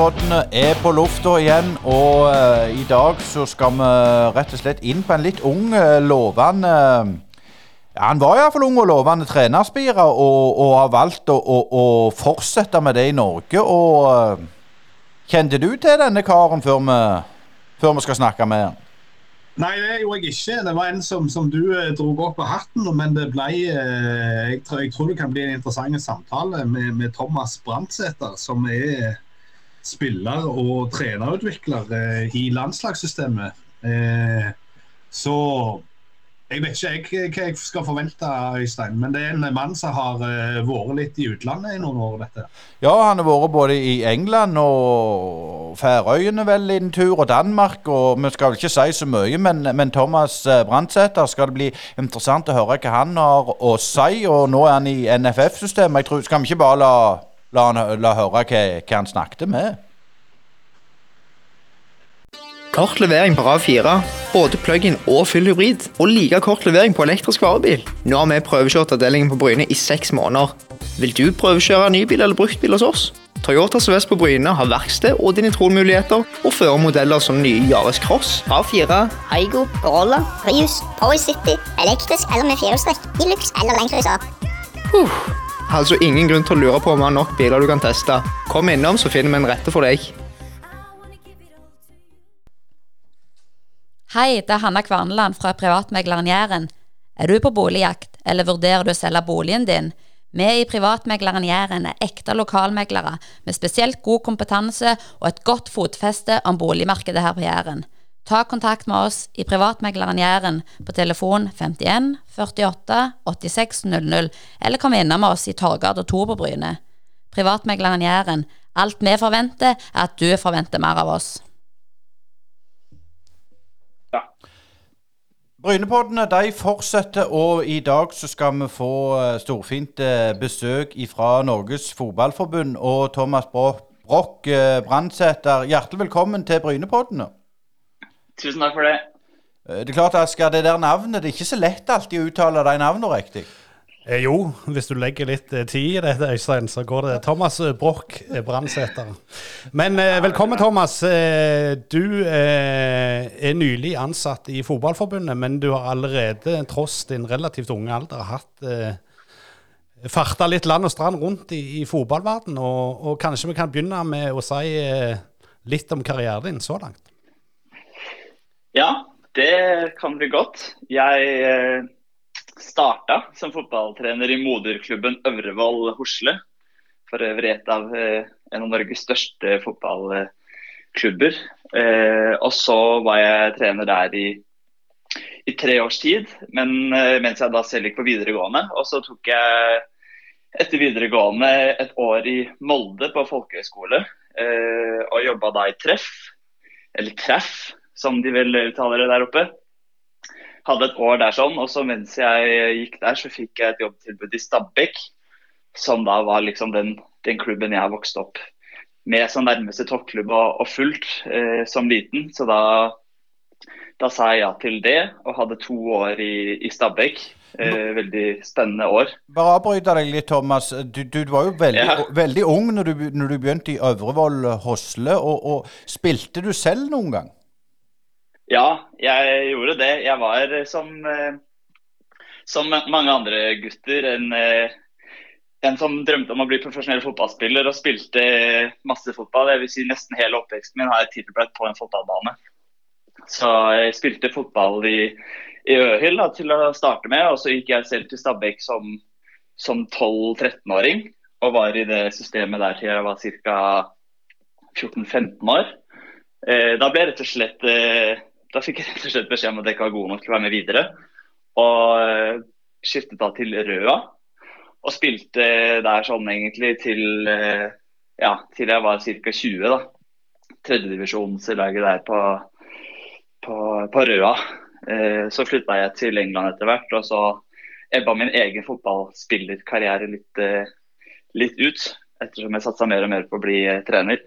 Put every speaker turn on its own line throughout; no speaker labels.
Brynepoddene er på lufta igjen, og uh, i dag så skal vi rett og slett inn på en litt ung, eh, lovende ja, Han var iallfall ung og lovende trenerspire, og, og har valgt å, å, å fortsette med det i Norge. Og uh, kjente du til denne karen før vi, før vi skal snakke med han?
Nei, det gjorde jeg ikke. Det var en som, som du eh, dro opp av hatten. Men det ble eh, jeg, tror, jeg tror det kan bli en interessant samtale med, med Thomas Brandtsæter, som er spiller og trenerutvikler eh, i landslagssystemet. Eh, så jeg vet ikke jeg, hva jeg skal forvente, Øystein, men det er en mann som har eh, vært litt i utlandet i noen år. dette.
Ja, han har vært både i England og Færøyene vel en tur, og Danmark. og Vi skal vel ikke si så mye, men, men Thomas eh, Brandsæter skal det bli interessant å høre hva han har å si. og Nå er han i NFF-systemet. Skal vi ikke bare la, la, han, la høre hva, hva han snakket med?
Kort levering på RAV4, både plug-in og full hybrid, og like kort levering på elektrisk varebil. Nå har vi prøvekjørt avdelingen på Bryne i seks måneder. Vil du prøvekjøre nybil eller bruktbil hos oss? Toyota Sves på Bryne har verksted og dinitronmuligheter, og fører modeller som nye Yaris Cross,
RAV4, Haigo, Corolla, Prius, Power City, elektrisk eller med firehjulstrekk, Hilux eller Land Cruiser.
Uh, altså ingen grunn til å lure på om vi har nok biler du kan teste. Kom innom, så finner vi en rette for deg.
Hei, det er Hanna Kvarneland fra Privatmegleren Jæren. Er du på boligjakt, eller vurderer du å selge boligen din? Vi i Privatmegleren Jæren er ekte lokalmeglere med spesielt god kompetanse og et godt fotfeste om boligmarkedet her på Jæren. Ta kontakt med oss i Privatmegleren Jæren på telefon 51 48 86 00, eller kom innom oss i Torgata 2 på Bryne. Privatmegleren Jæren. Alt vi forventer, er at du forventer mer av oss.
Brynepoddene de fortsetter, og i dag så skal vi få eh, storfint eh, besøk fra Norges Fotballforbund og Thomas Broch eh, Brandsæter. Hjertelig velkommen til Brynepoddene.
Tusen takk for det.
Det er klart, Asker, det der navnet, det er ikke så lett alltid å uttale de navnene riktig.
Eh, jo, hvis du legger litt eh, tid i dette, Øystein, så går det. Thomas eh, Broch, eh, Brannsæter. Men eh, velkommen, Thomas. Eh, du er nylig ansatt i Fotballforbundet, men du har allerede, tross din relativt unge alder, hatt farta litt land og strand rundt i, i fotballverden. Og, og, kanskje vi kan begynne med å si litt om karrieren din så langt?
Ja, det kan bli godt. Jeg starta som fotballtrener i moderklubben Øvrevoll Hosle. For øvrig et av eh, en av Norges største fotballklubber. Eh, og så var jeg trener der i, i tre års tid, men eh, mens jeg da selv gikk på videregående. Og så tok jeg etter videregående et år i Molde på folkehøyskole. og jobba da i Treff, eller Treff som de vel uttaler det der oppe hadde et år der sånn. Og så mens jeg gikk der, så fikk jeg et jobbtilbud i Stabekk. Som da var liksom den, den klubben jeg vokste opp med som nærmeste toppklubb og, og fullt eh, som liten. Så da, da, sa jeg ja til det, og hadde to år i, i Stabæk. Eh, veldig spennende år.
Bare avbryte deg litt, Thomas. Du, du var jo veldig, ja. veldig ung når du, når du, begynte i Øvrevoll Hosle. Og, og, spilte du selv noen gang?
Ja, jeg gjorde det. Jeg var som, eh, som mange andre gutter en, eh, en, som drømte om å bli profesjonell fotballspiller og spilte masse fotball. Jeg vil si Nesten hele oppveksten min har jeg tilbrakt på en fotballbane. Så jeg spilte fotball i, i Øhild til å starte med, og så gikk jeg selv til Stabæk som, som 12-13-åring. Og var i det systemet der til jeg var ca. 14-15 år. Eh, da ble jeg rett og slett eh, da fikk jeg rett og slett beskjed om at jeg ikke var god nok til å være med videre. Og uh, skiftet da til Røa. Og spilte der sånn egentlig til, uh, ja, til jeg var ca. 20. da. Tredjedivisjonslaget der på, på, på Røa. Uh, så flytta jeg til England etter hvert, og så ebba min egen fotballspillerkarriere litt, litt ut. Ettersom jeg satsa mer og mer på å bli trener.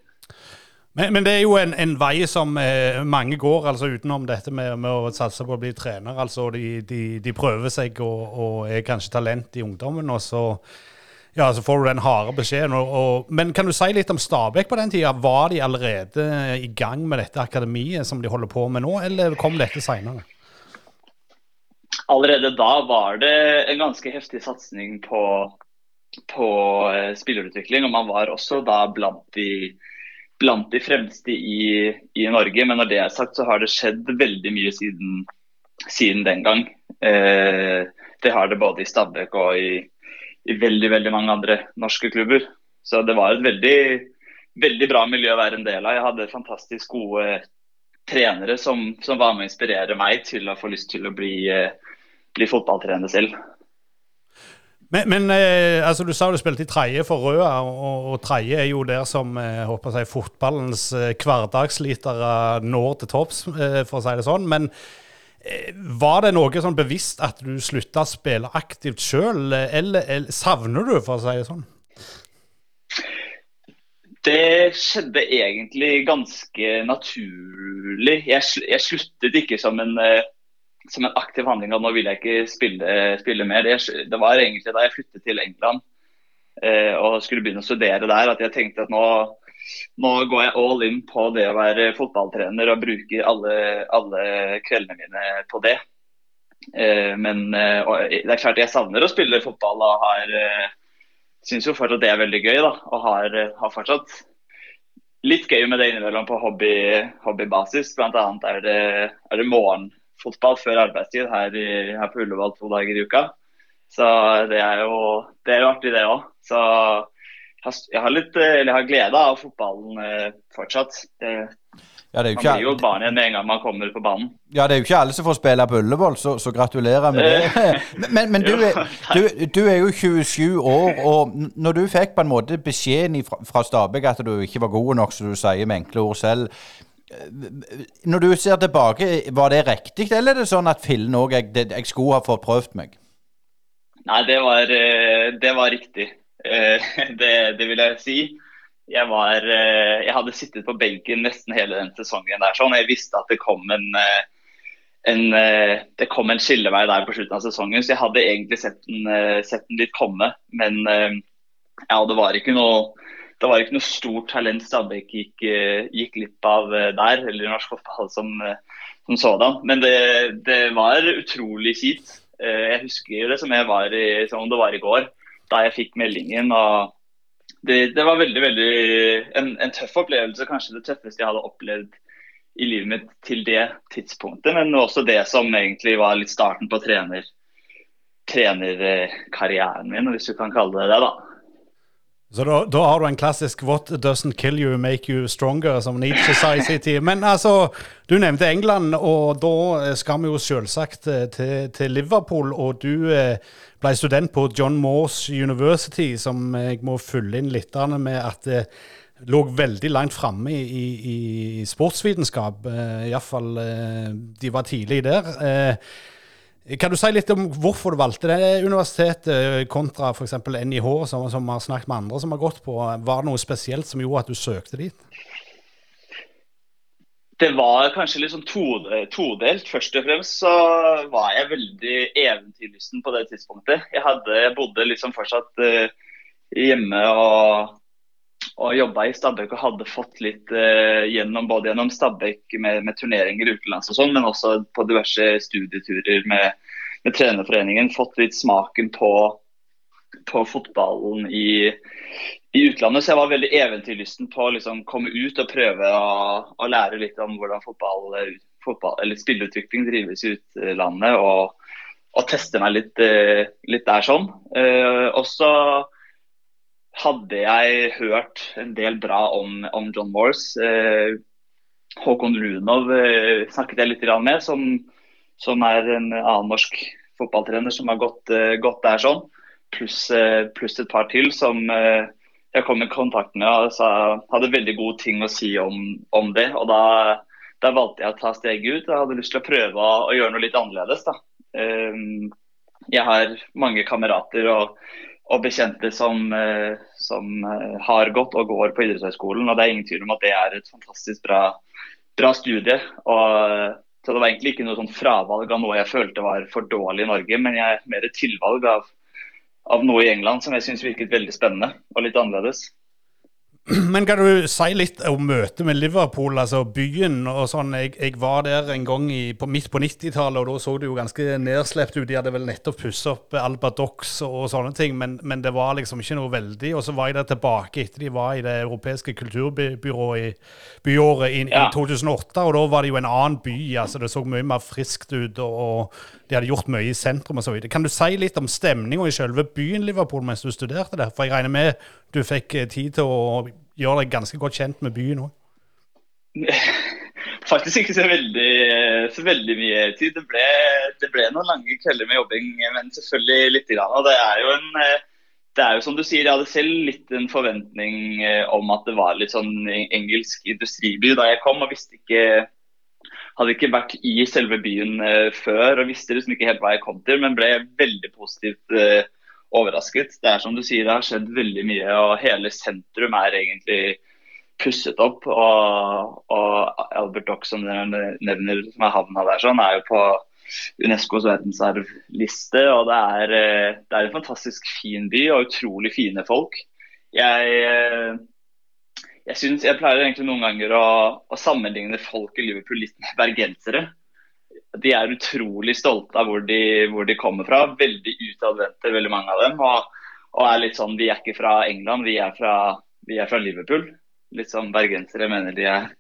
Men, men, det er jo en, en vei som eh, mange går, altså utenom dette med, med, å satse på å bli trener. altså De, de, de prøver seg og, og, er kanskje talent i ungdommen, og så Ja, så får du den harde beskjeden. Og, og, men kan du si litt om Stabæk på den tida? Var de allerede i gang med dette akademiet som de holder på med nå, eller kom dette seinere?
Allerede da var det en ganske heftig satsing på, på eh, spillerutvikling. Og man var også da blant de, blant de fremste i, i, Norge. Men når det er sagt, så har det skjedd veldig mye siden, siden den gang. Eh, det har det både i Stabæk og i i veldig veldig mange andre norske klubber. Så det var et veldig, veldig bra miljø å være en del av. Jeg hadde fantastisk gode trenere som, som var med å inspirere meg til å få lyst til å bli, eh, bli fotballtrener selv.
Men, men eh, altså, du sa du spilte i tredje for Røa, og, og tredje er jo der som eh, håper jeg, fotballens eh, hverdagsslitere når til topps, eh, for å si det sånn. Men Eh, var det noe sånn bevisst at du slutta å spille aktivt sjøl, eller, eller, savner du, for å si det sånn?
Det skjedde egentlig ganske naturlig. Jeg, jeg sluttet ikke som en, eh, som en, aktiv handling at nå vil jeg ikke spille, spille mer. Det, det, var egentlig da jeg flyttet til England eh, og skulle begynne å studere der, at jeg tenkte at nå nå går jeg all in på det å være fotballtrener og bruker alle, alle kveldene mine på det. Eh, men eh, det er klart jeg savner å spille fotball og har eh, syns jo fortsatt det er veldig gøy. da, Og har, har fortsatt litt gøy med det innimellom på hobby, hobbybasis. Blant annet er det, er det morgenfotball før arbeidstid her, i, her, på Ullevål to dager i uka. Så det er jo, det er jo artig, det òg. Så jeg har, litt, eh, eller jeg har glede av fotballen eh, fortsatt. Det, ja, det man blir jo barn igjen med en gang man kommer på banen.
Ja, det er jo ikke alle som får spille på Ullevål, så, så, gratulerer med det. Men, men du, er, du, du, er, jo 27 år, og når du fikk på en måte beskjeden fra, fra Stabæk at du ikke var god nok, som du sier med enkle ord selv. Når du ser tilbake, var det riktig, eller er det sånn at fillen òg jeg, jeg, skulle ha fått prøvd meg?
Nei, det var, eh, det var riktig. Eh, det, det, vil jeg si. Jeg, var, eh, jeg, hadde sittet på benken nesten hele den sesongen. der, sånn. Jeg visste at det kom en, en, det kom en skillevei der på slutten av sesongen, så jeg hadde egentlig sett den, sett den litt komme. Men ja, det var ikke noe det var ikke noe stort talent Stabæk gikk, gikk glipp av der, eller norsk fotball som, som sådan. Men det, det, var utrolig kjipt. Jeg husker det som, var som om det var i går da jeg fikk meldingen. og det, det var veldig, veldig en, en, tøff opplevelse. Kanskje det tøffeste jeg hadde opplevd i livet mitt til det tidspunktet. Men også det som egentlig var litt starten på trener, trenerkarrieren min, hvis du kan kalle det det. da.
Så da, da, har du en klassisk 'What doesn't kill you make you stronger', som Nietzsche sa i sin tid. Men altså, du nevnte England, og da skal vi jo selvsagt eh, til, til Liverpool. Og du eh, ble student på John Moores University, som jeg må fylle inn litt med at det lå veldig langt framme i, i, i, sportsvitenskap. Eh, Iallfall eh, de var tidlig der. Eh, kan du si litt om hvorfor du valgte det universitetet kontra f.eks. NIH, som, som har snakket med andre som har gått på? Var det noe spesielt som gjorde at du søkte dit?
det var kanskje litt sånn todelt. Først og fremst så var jeg veldig eventyrlysten på det tidspunktet. Jeg, hadde, jeg bodde liksom fortsatt uh, hjemme og, og jobba i Stabæk og hadde fått litt uh, gjennom både gjennom Stabæk med, med turneringer utenlands og sånn, men også på diverse studieturer med, med trenerforeningen, fått litt smaken på på fotballen i, i, utlandet. Så jeg var veldig eventyrlysten på å liksom komme ut og prøve å, å lære litt om hvordan fotball, fotball, spilleutvikling drives i utlandet. Og, og teste meg litt, eh, litt der sånn. Uh, og så hadde jeg hørt en del bra om, om John Morse. Eh, Håkon Runov eh, snakket jeg litt med, som, som, er en annen norsk fotballtrener som har gått, gått der sånn pluss eh, plus et par til som eh, jeg kom i kontakt med og sa, hadde veldig gode ting å si om, om det. og da, da, valgte jeg å ta steget ut. Jeg hadde lyst til å prøve å, å gjøre noe litt annerledes. da. Um, jeg har mange kamerater og, og bekjente som, uh, som uh, har gått og går på idrettshøyskolen. Og det er ingen tvil om at det er et fantastisk bra, bra studie. Og, så det var egentlig ikke noe sånn fravalg av noe jeg følte var for dårlig i Norge, men jeg mer et tilvalg av av noe i England som jeg syns virket veldig spennende og litt annerledes.
Men kan du si litt om møtet med Liverpool, altså byen og sånn. Jeg, jeg var der en gang i, på, midt på 90-tallet, og da så det jo ganske nedslept ut. De hadde vel nettopp pussa opp Albert Docks og sånne ting, men, men, det var liksom ikke noe veldig. Og så var jeg der tilbake etter de var i det europeiske kulturbyrået i byåret i, ja. i 2008, og da var det jo en annen by. altså Det så mye mer friskt ut, og, og de hadde gjort mye i sentrum og så videre. Kan du si litt om stemninga i selve byen Liverpool mens du studerte der? For jeg regner med du fikk eh, tid til å gjøre deg ganske godt kjent med byen òg?
Faktisk ikke så veldig, så veldig, mye tid. Det ble, det ble, noen lange kvelder med jobbing, men selvfølgelig lite grann. Og det er jo en eh, det er jo som du sier, Jeg hadde selv litt en forventning eh, om at det var litt sånn engelsk industriby da jeg kom. og visste ikke, Hadde ikke vært i selve byen før og visste liksom ikke helt hva jeg kom til, men ble veldig positivt overrasket. Det er som du sier, det har skjedd veldig mye, og hele sentrum er egentlig pusset opp. Og, og Albert Dock, som dere nevner, som er havna der, sånn, er jo på Unescos verdensarvliste. Og det er, eh, det er, en fantastisk fin by og utrolig fine folk. Jeg, eh, jeg, synes, jeg pleier egentlig noen ganger å, å sammenligne folk i Liverpool litt med bergensere de er utrolig stolte av hvor de, hvor de kommer fra. Veldig utadvendte, veldig mange av dem. Og, og, er litt sånn Vi er ikke fra England, vi er fra, vi er fra Liverpool. Litt sånn bergensere mener de er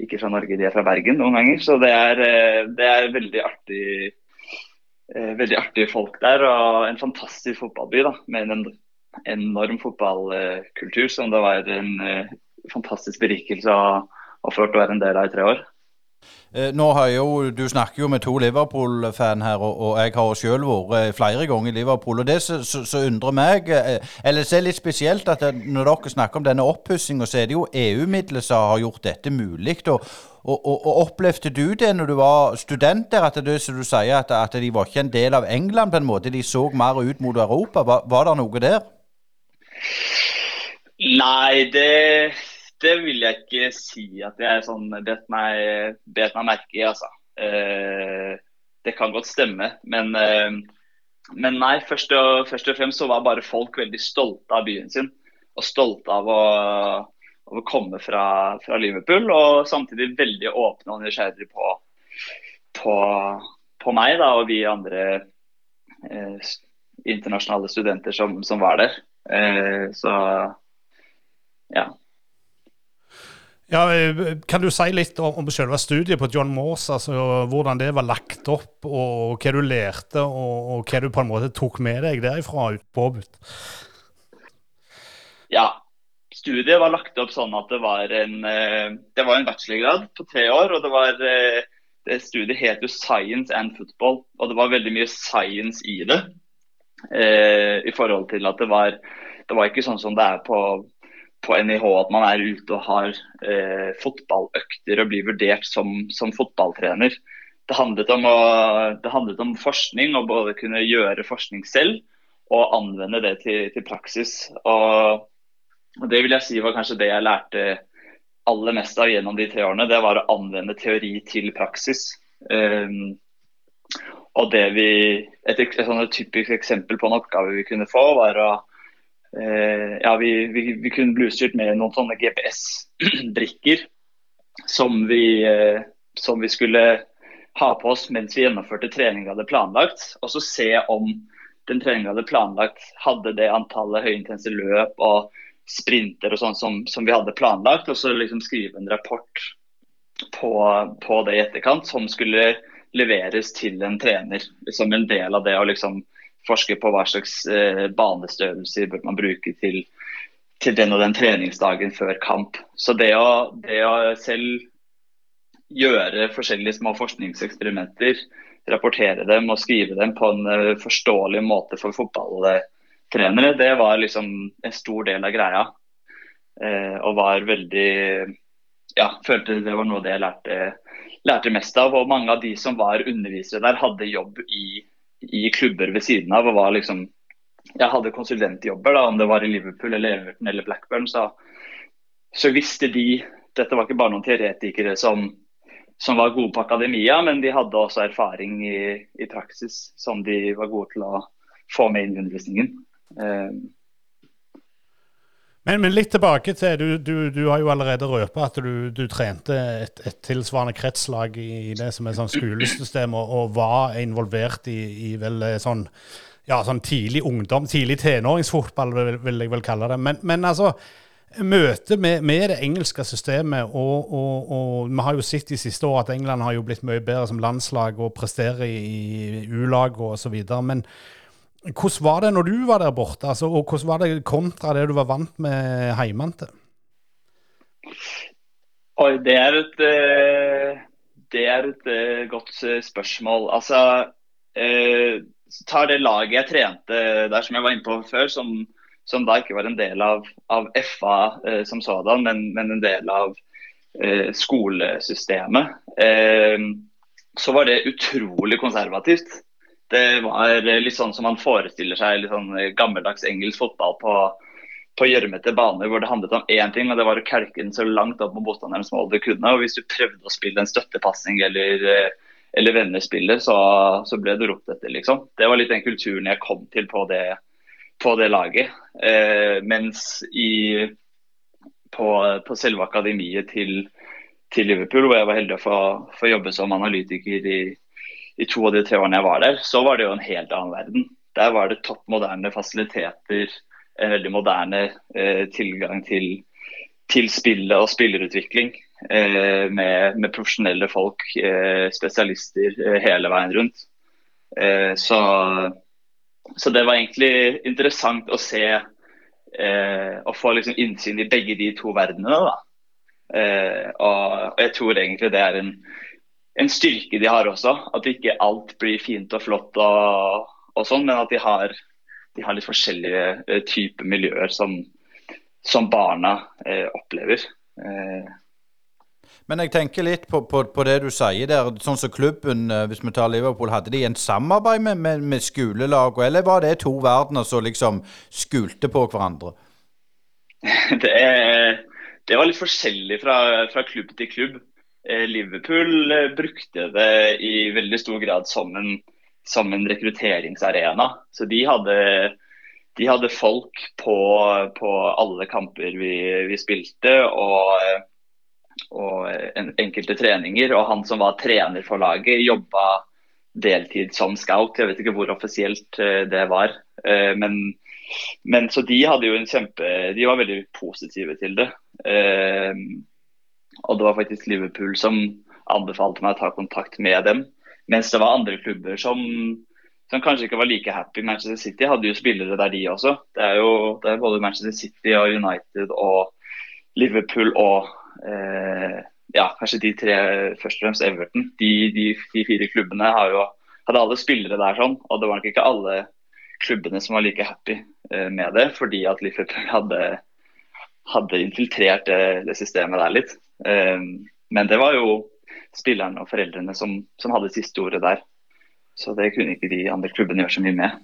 ikke fra Norge, de er fra Bergen noen ganger. Så det er, eh, det er veldig artig eh, veldig artige folk der, og en fantastisk fotballby da, med en enorm fotballkultur som det var en eh, fantastisk berikelse å ha å være en del av i tre år.
Eh, nå har jo, Du snakker jo med to Liverpool-fan her, og, og, jeg har sjøl vært eh, flere ganger i Liverpool. og Det som undrer meg, eh, eller det er litt spesielt at når dere snakker om denne oppussinga, så er det jo EU-midler som har gjort dette mulig. Og, og, og, Opplevde du det når du var student der, at det som du sier, at, at, de var ikke en del av England på en måte? De så mer ut mot Europa. Var, var det noe der?
Nei, det det vil jeg ikke si at jeg sånn, bet, meg, bet meg merke i, altså. Eh, det kan godt stemme, men, eh, men nei. Først og, først og, fremst så var bare folk veldig stolte av byen sin. Og stolte av å, av å komme fra, fra, Liverpool. Og samtidig veldig åpne og nysgjerrige på, på, på, meg da, og vi andre eh, internasjonale studenter som, som var der. Eh, så ja.
Ja, Kan du si litt om, om selve studiet på John Moores? Altså, hvordan det var lagt opp, og hva du lærte, og, og hva du på en måte tok med deg derifra påbudt?
Ja, studiet var lagt opp sånn at det var en, eh, det var en bachelorgrad på tre år. og det var eh, det Studiet het jo Science and Football, og det var veldig mye science i det. Eh, I forhold til at det var, det var ikke sånn som det er på på NIH at man er ute og har eh, fotballøkter og blir vurdert som, som fotballtrener. Det handlet, å, det handlet, om, forskning, og både kunne gjøre forskning selv og anvende det til, til praksis. Og, og, Det vil jeg si var kanskje det jeg lærte aller mest av gjennom de tre årene. Det var å anvende teori til praksis. Um, og det vi, Et, et, et typisk eksempel på en oppgave vi kunne få, var å ja, vi, vi, vi, kunne bli utstyrt med noen sånne GPS-brikker som, eh, som, vi skulle ha på oss mens vi gjennomførte trening vi hadde planlagt. Og så se om den treninga vi hadde planlagt hadde det antallet høyintense løp og sprinter og sånn som, som, vi hadde planlagt. Og så liksom skrive en rapport på, på det i etterkant som skulle leveres til en trener. Som en del av det å liksom forske på hva slags eh, banestørrelser bør man bruke til, til, den og den treningsdagen før kamp. Så det å, det å selv gjøre forskjellige små forskningseksperimenter, rapportere dem og skrive dem på en uh, forståelig måte for fotballtrenere, det var liksom en stor del av greia. Eh, og var veldig Ja, følte det var noe det jeg lærte, lærte mest av. Og mange av de som var undervisere der, hadde jobb i i klubber ved siden av. og var liksom Jeg hadde konsulentjobber, da, om det var i Liverpool eller Everton eller Blackburn. Så, så visste de Dette var ikke bare noen teoretikere som, som var gode på akademia, men de hadde også erfaring i, i, praksis som de var gode til å få med inn i undervisningen. Eh,
Men, men litt tilbake til Du, du, du har jo allerede røpet at du, du trente et, et tilsvarende kretslag i, det som er sånn skolesystem, og, og var involvert i, i vel eh, sånn ja, sånn tidlig ungdom, tidlig tenåringsfotball, vil, vil jeg vel kalle det. Men, men altså, møtet med, med, det engelske systemet, og, og, og, vi har jo sett de siste årene at England har jo blitt mye bedre som landslag og presterer i U-lag osv. Men hvordan var det når du var der borte, altså, og hvordan var det kontra det du var vant med hjemmefra?
Oi, det er et, eh, det er et eh, godt spørsmål. Altså tar det laget jeg trente der som jeg var inne på før, som, som da ikke var en del av, av FA eh, som sådan, men, men, en del av eh, skolesystemet, eh, så var det utrolig konservativt. Det var litt sånn som man forestiller seg litt sånn gammeldags engelsk fotball på, på gjørmete baner hvor det handlet om én ting, og det var å kelke den så langt opp mot motstanderens mål du kunne. og Hvis du prøvde å spille en støttepasning eller eller vennespiller, så, så, ble du ropt etter, liksom. Det var litt den kulturen jeg kom til på det, på det laget. Eh, mens i, på, på, selve akademiet til, til, Liverpool, hvor jeg var heldig å få jobbe som analytiker i, i, to av de tre årene jeg var der, så var det jo en helt annen verden. Der var det topp moderne fasiliteter, en veldig moderne eh, tilgang til, til spillet og spillerutvikling. Eh, med, med, profesjonelle folk, eh, spesialister eh, hele veien rundt. Så, så, det var egentlig interessant å se og få liksom innsyn i begge de to verdenene. og jeg tror egentlig det er en, en styrke de har også. At ikke alt blir fint og flott og, og sånn, men at de har, de har litt forskjellige typer miljøer som, som barna eh, opplever. Eh,
men jeg tenker litt på, på, på, det du sier der. Sånn som klubben, eh, hvis vi tar Liverpool, hadde de en samarbeid med, med, med skolelag, eller var det to verdener som liksom skulte på hverandre?
Det, det var litt forskjellig fra, fra klubb til klubb. Eh, Liverpool eh, brukte det i veldig stor grad som en, som en rekrutteringsarena. Så de hadde, de hadde folk på, på, alle kamper vi, vi spilte. og og enkelte treninger. Og han som var trener for laget, jobba deltid som scout. Jeg vet ikke hvor offisielt eh, det var. Men, men, så de hadde jo en kjempe De var veldig positive til det. Eh, og det var faktisk Liverpool som anbefalte meg å ta kontakt med dem. Mens det var andre klubber som, som kanskje ikke var like happy. Manchester City hadde jo spillere der, de også. Det er jo det er både Manchester City og United og Liverpool og eh, ja, kanskje de tre, først og fremst Everton. De, de, de fire klubbene jo, hadde alle spillere der sånn, og det var nok ikke alle klubbene som var like happy eh, med det, fordi at Liverpool hadde, hadde infiltrert det, det, systemet der litt. Eh, men det var jo spillerne og foreldrene som, som hadde siste ordet der. Så det kunne ikke de andre klubbene gjøre så mye med.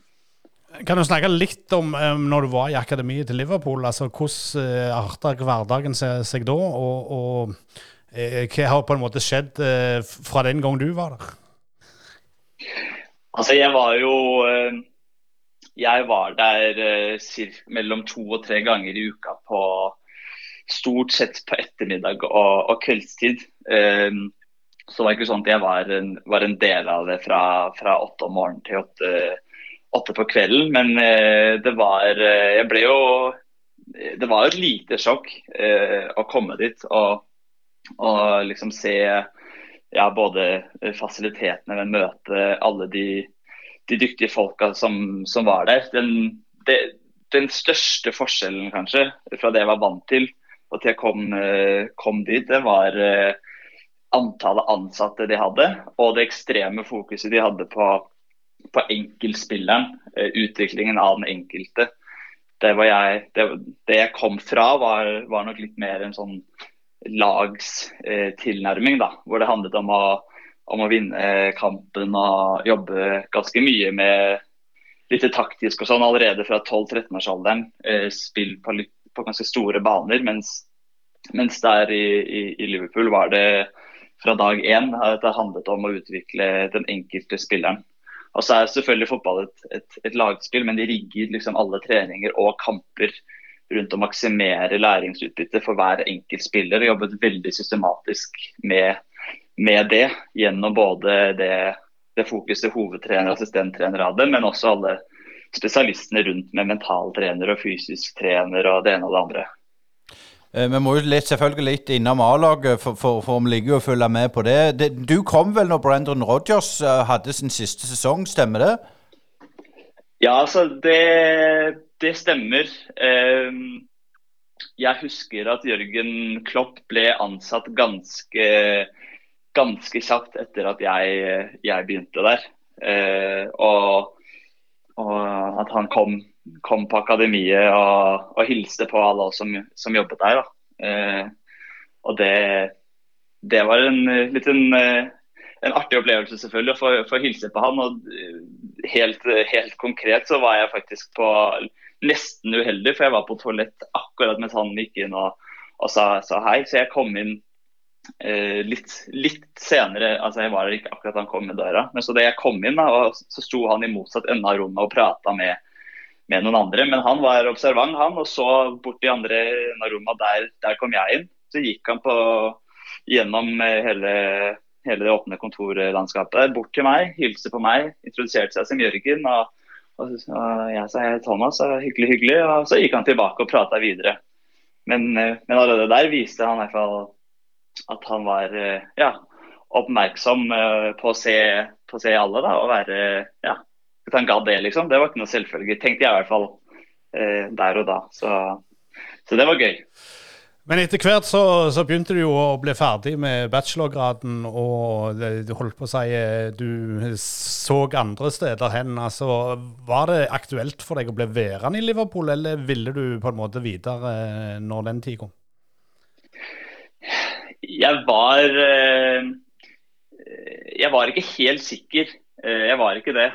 Kan du snakke litt om um, når du var i akademiet til Liverpool? altså Hvordan uh, arta hverdagen seg, da? Og, og hva har på en måte skjedd fra den gang du var der?
Altså, jeg var jo Jeg var der mellom to og tre ganger i uka på stort sett på ettermiddag og, og kveldstid. så det ikke sånn at jeg var en, var en del av det fra, fra åtte om morgenen til åtte åtte på kvelden. Men uh, det var uh, Jeg ble jo Det var et lite sjokk uh, å komme dit og, og liksom se ja, både fasilitetene, men møte alle de, de dyktige folka som, som, var der. Den, det, den, største forskjellen kanskje fra det jeg var vant til og til jeg kom, kom dit, det var antallet ansatte de hadde, og det ekstreme fokuset de hadde på på enkeltspilleren, eh, utviklingen av den enkelte. Det, jeg, det, det jeg kom fra, var, var, nok litt mer en sånn lagstilnærming, eh, hvor det handlet om å, om å vinne kampen og jobbe ganske mye med litt taktisk og sånn allerede fra 12-13-årsalderen. Eh, spill på, litt, på, ganske store baner, mens, mens der i, i, i, Liverpool var det fra dag én at det handlet om å utvikle den enkelte spilleren. Og så er selvfølgelig fotball et, et, et lagspill, men de rigger liksom alle treninger og kamper rundt å maksimere læringsutbytte for hver enkelt spiller. Og jobbet veldig systematisk med, med det gjennom både det, det fokuset hovedtrener og assistenttrener hadde, men også alle spesialistene rundt med mentaltrener og fysisk trener og det ene og det andre.
Eh, vi må jo litt, selvfølgelig litt innom A-laget, for, for, for, vi ligger jo og følger med på det. det. Du kom vel når Brandon Rogers eh, hadde sin siste sesong, stemmer det?
Ja, altså det, det stemmer. Eh, jeg husker at Jørgen Klopp ble ansatt ganske, ganske kjapt etter at jeg, jeg begynte der. Og, og at han kom kom på akademiet og, og hilste på alle oss som, som jobbet der. Eh, og det, det, var en litt en, eh, en, artig opplevelse selvfølgelig å få, få hilse på han. Og eh, helt, helt, konkret så var jeg faktisk på nesten uheldig, for jeg var på toalett akkurat mens han gikk inn og, og sa, sa, hei. Så jeg kom inn eh, litt, litt, senere, altså jeg var der ikke akkurat han kom med døra. Men så da jeg kom inn, da, og så sto han i motsatt ende av rommet og prata med med noen andre. Men han var observant, han, og så bort i andre rommet Der, der kom jeg inn. Så gikk han på, gjennom hele, hele det åpne kontorlandskapet bort til meg, hilste på meg, introduserte seg som Jørgen. og, og, og jeg sa hei, Thomas, og hyggelig, hyggelig. Og så gikk han tilbake og prata videre. Men, eh, men allerede der viste han i hvert fall at han var eh, ja, oppmerksom på å se, på å se alle da, og være ja, at han gadd det, liksom. Det var ikke noe selvfølge, tenkte jeg i hvert fall eh, der og da. Så, så, det var gøy.
Men etter hvert så, så, begynte du jo å bli ferdig med bachelorgraden, og du holdt på å si eh, du så andre steder hen. Altså, var det aktuelt for deg å bli værende i Liverpool, eller ville du på en måte videre eh, når den tid kom?
Jeg var eh, Jeg var ikke helt sikker. Jeg var ikke det.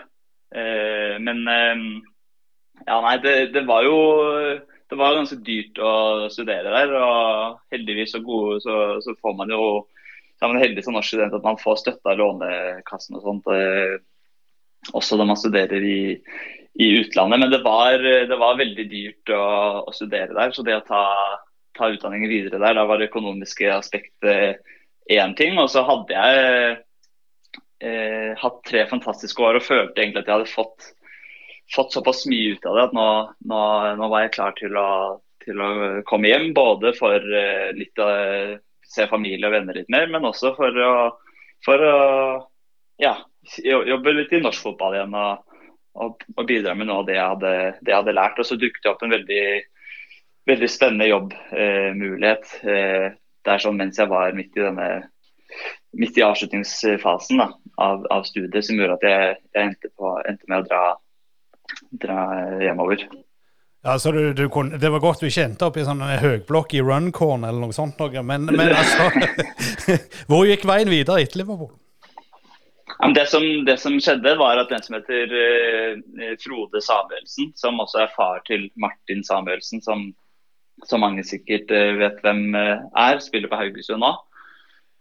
Eh, men eh, ja, nei, det, det, var jo det var ganske dyrt å studere der. Og heldigvis så gode, så, så får man jo så er man heldig som norsk student at man får støtte av Lånekassen og sånt. Eh, også når man studerer i, i utlandet. Men det var, det var veldig dyrt å, å, studere der. Så det å ta, ta utdanningen videre der, da var det økonomiske aspektet én ting. Og så hadde jeg eh, hatt tre fantastiske år og følte egentlig at jeg hadde fått, fått såpass mye ut av det at nå, nå, nå var jeg klar til å, til å, komme hjem. Både for eh, litt å se familie og venner litt mer, men også for å, for å ja, jobbe litt i norsk fotball igjen. og, og bidra med noe av det jeg hadde, det jeg hadde lært. Og så dukket det opp en veldig, veldig spennende jobbmulighet eh, eh, der sånn mens jeg var midt i denne midt i avslutningsfasen da, av, av, studiet som gjorde at jeg, jeg endte, på, endte, med å dra, dra hjemover.
Ja, så du, du kunne, Det var godt du ikke endte opp i sånn høyblokk i Runcorn eller noe sånt, noe. Men, men altså Hvor gikk veien videre etter Liverpool?
Ja, det, som, det, som, skjedde, var at den som heter uh, Frode Samuelsen, som også er far til Martin Samuelsen, som, som mange sikkert uh, vet hvem uh, er, spiller på Haugesund nå.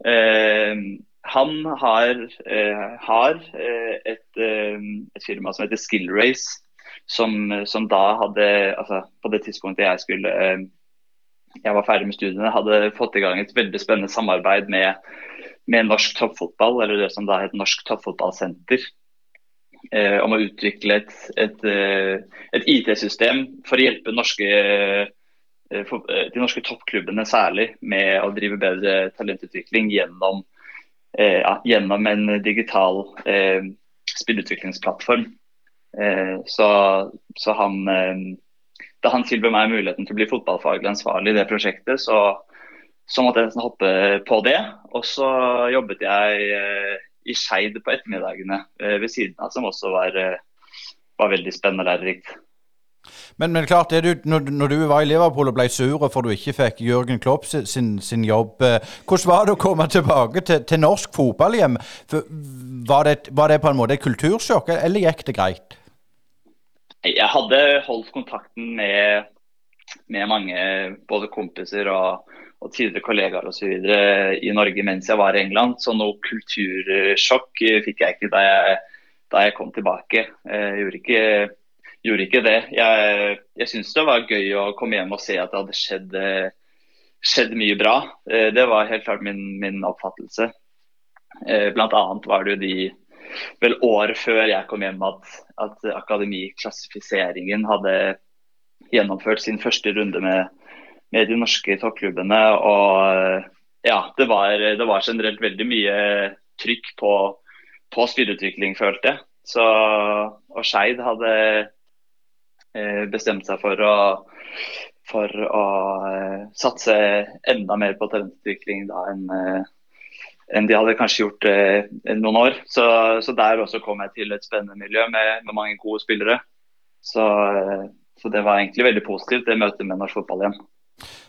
Eh, han har, eh, har eh, et, et, firma som heter Skill Race, som, som, da hadde altså På det tidspunktet jeg skulle jeg var ferdig med studiene, hadde fått i gang et veldig spennende samarbeid med, med norsk toppfotball, eller det som da het Norsk toppfotballsenter. Eh, om å utvikle et, et, et IT-system for å hjelpe norske Eh, eh, de norske toppklubbene særlig med å drive bedre talentutvikling gjennom, eh, ja, gjennom en digital eh, spillutviklingsplattform. Eh, så, så, han eh, Da han tilbød meg muligheten til å bli fotballfaglig ansvarlig i det prosjektet, så, så måtte jeg nesten hoppe på det. Og så jobbet jeg i Skeid på ettermiddagene ved siden av, som også var, var veldig spennende og lærerikt.
Men, men klart, du, når, når, du var i Liverpool og ble sur for du ikke fikk Jørgen Klopp sin, sin jobb, eh, hvordan var det å komme tilbake til, til norsk fotball hjem? Var det, var det, på en måte et kultursjokk, eller gikk det greit?
Jeg hadde holdt kontakten med, med mange både kompiser og, og tidligere kollegaer osv. i Norge mens jeg var i England, så noe kultursjokk fikk jeg ikke da jeg da jeg kom tilbake. Jeg gjorde ikke, gjorde ikke det. Jeg, jeg syns det var gøy å komme hjem og se at det hadde skjedd, skjedd mye bra. Det var helt klart min, min oppfattelse. Blant annet var det jo de vel året før jeg kom hjem at, at akademiklassifiseringen hadde gjennomført sin første runde med, med de norske toppklubbene. Og ja, det var, det var, generelt veldig mye trykk på, på spilleutvikling, følte jeg. Så, og Skeid hadde eh, bestemt seg for å, for å eh, satse enda mer på talentutvikling da enn eh, enn de hadde kanskje gjort eh, noen år. Så, så, der også kom jeg til et spennende miljø med, med mange gode spillere. Så, så, det var egentlig veldig positivt, det møtet med norsk fotball igjen.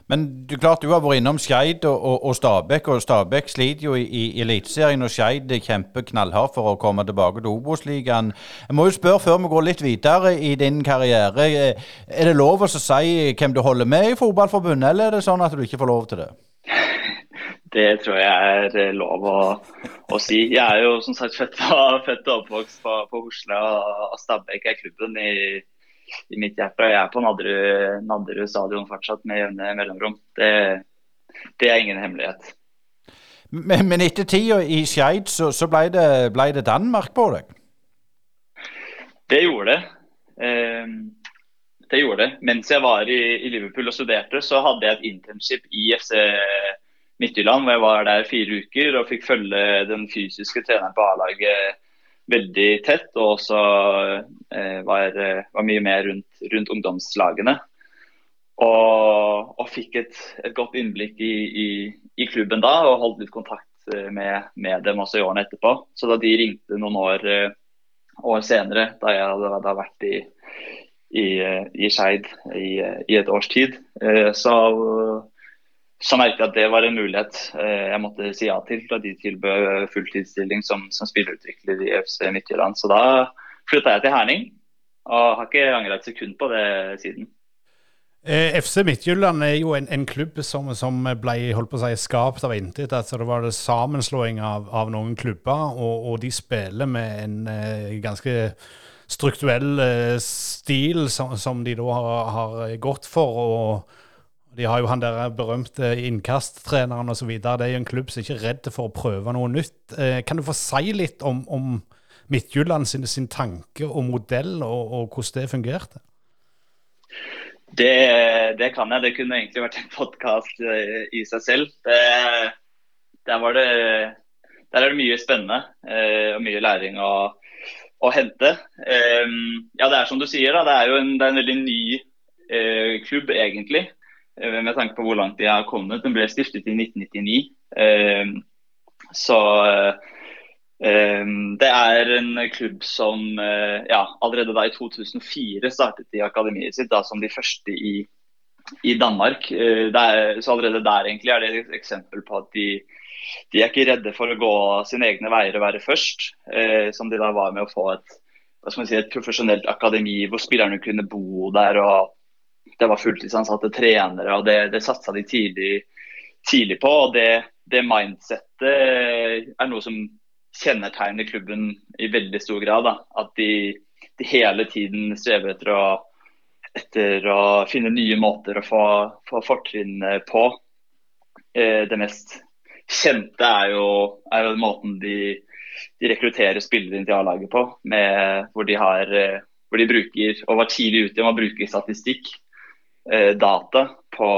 Men du klart du har vært innom Skeid og, og, og Stabæk, og Stabæk sliter jo i, i Eliteserien. Og Skeid kjemper knallhardt for å komme tilbake til Obos-ligaen. Jeg må jo spørre før vi går litt videre i din karriere. Eh, er det lov å si hvem du holder med i Fotballforbundet, eller er det sånn at du ikke får lov til det?
Det tror jeg er eh, lov å, å si. Jeg er jo som sagt født og, oppvokst på, på Hosle, og Stabæk er klubben i, i mitt hjerte. Og Jeg er på Nadderud, Nadderud stadion fortsatt med jevne mellomrom. Det, det, er ingen hemmelighet.
Men, men etter tida i Skeid så, så ble, det, ble, det, Danmark på deg?
Det gjorde det. Eh, det gjorde det. Mens jeg var i, i, Liverpool og studerte, så hadde jeg et internship i FC Midtjylland, hvor jeg var der fire uker og fikk følge den fysiske treneren på A-laget veldig tett. Og også eh, var, var, mye mer rundt, rundt ungdomslagene. Og, og fikk et, et, godt innblikk i, i, i, klubben da, og holdt litt kontakt eh, med, med, dem også i årene etterpå. Så da de ringte noen år, eh, år senere, da jeg hadde, hadde vært i, i, i Skeid i, et års tid, så så merket jeg at det var en mulighet eh, jeg måtte si ja til da de tilbød fulltidsstilling som, som spillerutvikler i FC Midtjylland. Så da flytta jeg til Herning, og har ikke angra et sekund på det siden.
Eh, FC Midtjylland er jo en, en klubb som, som, ble holdt på å si, skapt av intet. Altså det var det sammenslåing av, av noen klubber, og, og, de spiller med en eh, ganske strukturell stil som, som, de da har, har gått for. og de har jo han der berømte innkasttreneren osv. Det er jo en klubb som ikke er redd for å prøve noe nytt. Eh, kan du få si litt om, om Midtjylland sin, sin, tanke og modell, og, og hvordan det fungerte?
Det, det, kan jeg. Det kunne egentlig vært en podkast eh, i seg selv. Det, der, det, der, er det mye spennende eh, og mye læring å, å hente. ja, det er som du sier, da, det er jo en, er en veldig ny klubb, egentlig. Eh, med tanke på hvor langt de har kommet. Den ble stiftet i 1999. Eh, så eh, det er en klubb som ja, allerede da i 2004 startet de akademiet sitt da som de første i, i Danmark. Er, så allerede der egentlig er det et eksempel på at de, de er ikke redde for å gå sine egne veier og være først. som de da var med å få et, si, et profesjonelt akademi hvor spillerne kunne bo der og det var fulltidsansatte trenere, og det, det satsa de tidlig, tidlig, på. og det, det mindsettet er noe som kjennetegner klubben i veldig stor grad. Da. At de, de, hele tiden strever etter å, etter å finne nye måter å få, få fortrinn på. Eh, det mest kjente er jo, er jo måten de, de, rekrutterer spillere inn til A-laget på. Med, hvor, de har, eh, hvor de bruker, og var tidlig ute med å bruke statistikk Eh, data på,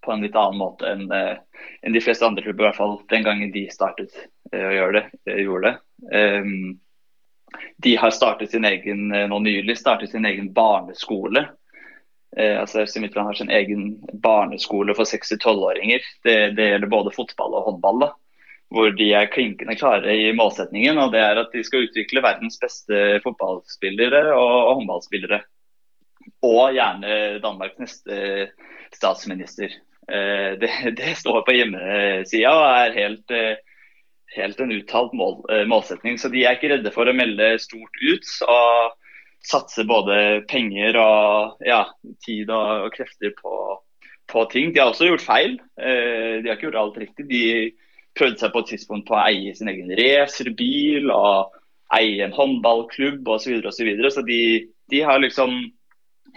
på, en litt annen måte enn eh, en de fleste andre klubber, i hvert fall den gangen de startet eh, å gjøre det, gjorde det. Um, de har startet sin egen nå nylig startet sin egen barneskole. Eh, altså FC Midtland har sin egen barneskole for 6-12-åringer. Det, det, gjelder både fotball og håndball. da hvor de er klinkende klare i målsetningen. og det er At de skal utvikle verdens beste fotballspillere og, og håndballspillere og gjerne Danmarks neste statsminister. Eh, det, det står på hjemmesida og er helt, eh, helt en uttalt mål, eh, målsetning. Så de er ikke redde for å melde stort ut. og satse både penger og ja, tid og, og krefter på, på, ting. De har også gjort feil. De har ikke gjort alt riktig. De prøvde seg på et tidspunkt på å eie sin egen racerbil og eie en håndballklubb osv. Så, og så, videre. så de, de har liksom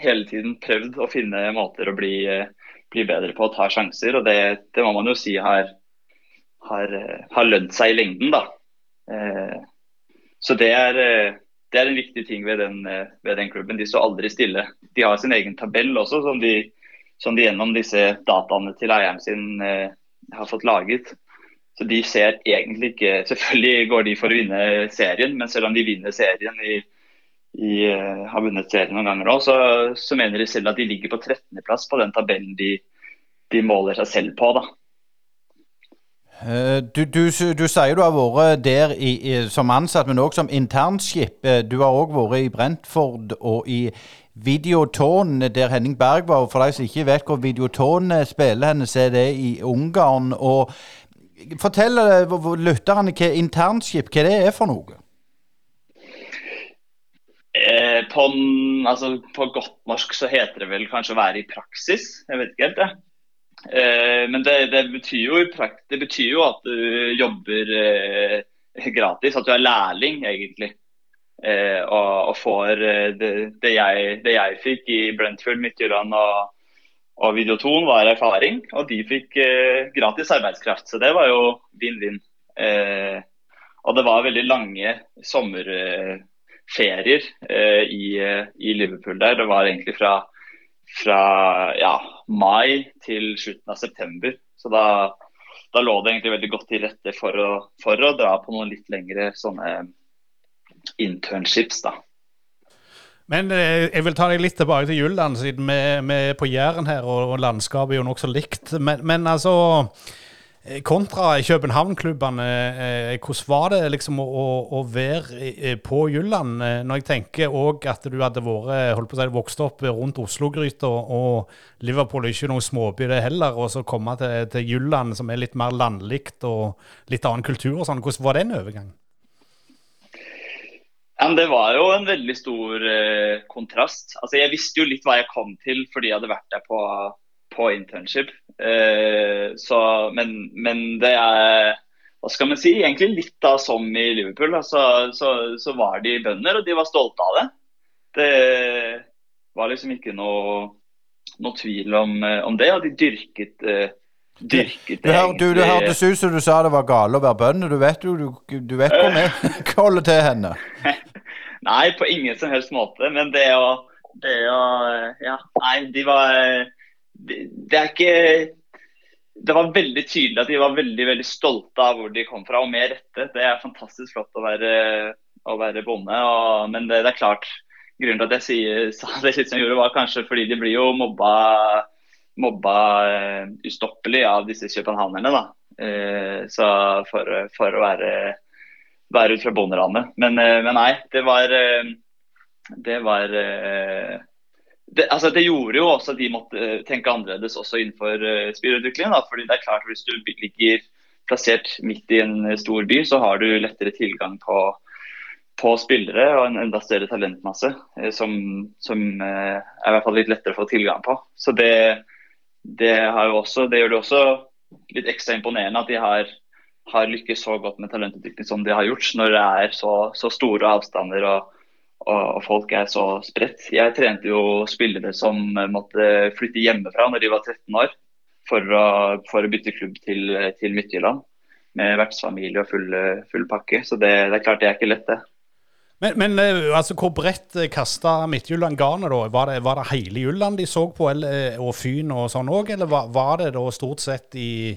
hele tiden prøvd å finne måter å bli, bli bedre på å ta sjanser. Og det, det må man jo si har, har, har lønt seg i lengden, da. Eh, så det er, det er en viktig ting ved den, ved den, klubben. De står aldri stille. De har sin egen tabell også, som de, som de gjennom disse dataene til eieren sin eh, har fått laget. Så de ser egentlig ikke Selvfølgelig går de for å vinne serien, men selv om de vinner serien i, i uh, har vunnet serien noen ganger òg, så, så, mener de selv at de ligger på 13.-plass på den tabellen de, de, måler seg selv på. da.
Uh, du, du, du, sier du har vært der i, i, som ansatt, men òg som internskip. Uh, du har òg vært i Brentford og i Videoton, der Henning Berg var. For de som ikke vet hvor Videoton spiller henne, så er det i Ungarn. og Fortell lytterne hva internskip hva det er for noe.
Eh, på, altså, på, godt norsk så heter det vel kanskje å være i praksis. Jeg vet ikke helt, det. Eh, men det, det, betyr jo, det, betyr jo, at du jobber eh, gratis, at du er lærling, egentlig. Eh, og, og, får eh, det, jeg, det jeg fikk i Brentford, Midtjylland og og Videoton var erfaring, og de fikk gratis arbeidskraft. Så det var jo vinn-vinn. Og det var veldig lange sommerferier eh, i, i, Liverpool der. Det var egentlig fra, fra ja, mai til slutten av september. Så da, da, lå det egentlig veldig godt til rette for å, for å dra på noen litt lengre sånne internships. da.
Men eh, jeg vil ta deg litt tilbake til Jylland, siden vi, er på Jæren her, og, landskapet er jo nokså likt. Men, men, altså Kontra København-klubbene, eh, hvordan var det liksom å, å, være på Jylland? Når jeg tenker òg at du hadde vært, holdt på å si, vokst opp rundt Oslo-gryta, og Liverpool er ikke noen småby det heller, og så komme til, til Jylland, som er litt mer landlikt og litt annen kultur og sånn. Hvordan var den overgangen?
Ja, det var jo en veldig stor eh, kontrast. Altså, jeg visste jo litt hva jeg kom til fordi jeg hadde vært der på, på internship. Eh, så, men, men, det er hva skal man si, egentlig litt da som i Liverpool. Så, så, så, var de bønder, og de var stolte av det. Det var liksom ikke noe, noe tvil om, eh, om, det. Og de dyrket eh, dyrket
det. Du, du, du hørtes ut som du sa det var gale å være bønder. Du vet jo du, du vet hvor vi holder til henne.
Nei, på ingen som helst måte. Men det å, det å Ja, nei, de var det, er ikke det var veldig tydelig at de var veldig veldig stolte av hvor de kom fra, og med rette. Det er fantastisk flott å være, å være bonde. Og, men det, det, er klart, grunnen til at jeg sier, sa det siste jeg gjorde, var kanskje fordi de blir jo mobba mobba uh, ustoppelig av disse københavnerne. da. Uh, så for, for, å være, være ut fra bondelandet. Men, uh, men, nei, det var Det var det, altså det, gjorde jo også at de måtte tenke annerledes også innenfor uh, spillutviklingen. fordi det er klart Hvis du ligger plassert midt i en stor by, så har du lettere tilgang på, på spillere og en enda større talentmasse som, som er i hvert fall litt lettere å få tilgang på. Så det, det, også, det, gjør det også litt ekstra imponerende at de har, har lykkes så godt med talentutvikling som de har gjort, når det er så, så store avstander og, og, folk er så spredt. Jeg trente jo spillere som måtte flytte hjemmefra når de var 13 år, for å, for å bytte klubb til, til Midtjylland. Med vertsfamilie og full, full pakke. Så det, det, er klart det er ikke lett, det.
Men, men eh, altså, hvor bredt eh, kasta Midtjylland garnet, da? Var det, var det, hele Jylland de så på, eller, eh, og Fyn og sånn òg, eller var, var, det da stort sett i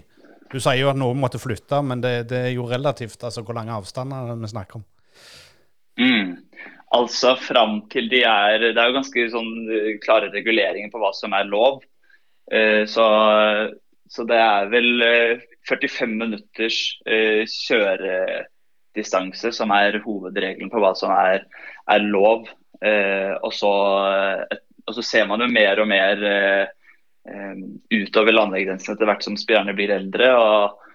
Du sier jo at noen måtte flytte, men det, det er jo relativt altså hvor lange avstander vi snakker om.
Mm. Altså fram til de er Det er jo ganske sånn klare reguleringer på hva som er lov. Uh, så, så, det er vel 45 minutters kjøredistanse som er hovedregelen på hva som er, er lov. Eh, og, så, og, så, ser man jo mer og mer eh, eh utover landegrensene etter hvert som spillerne blir eldre. og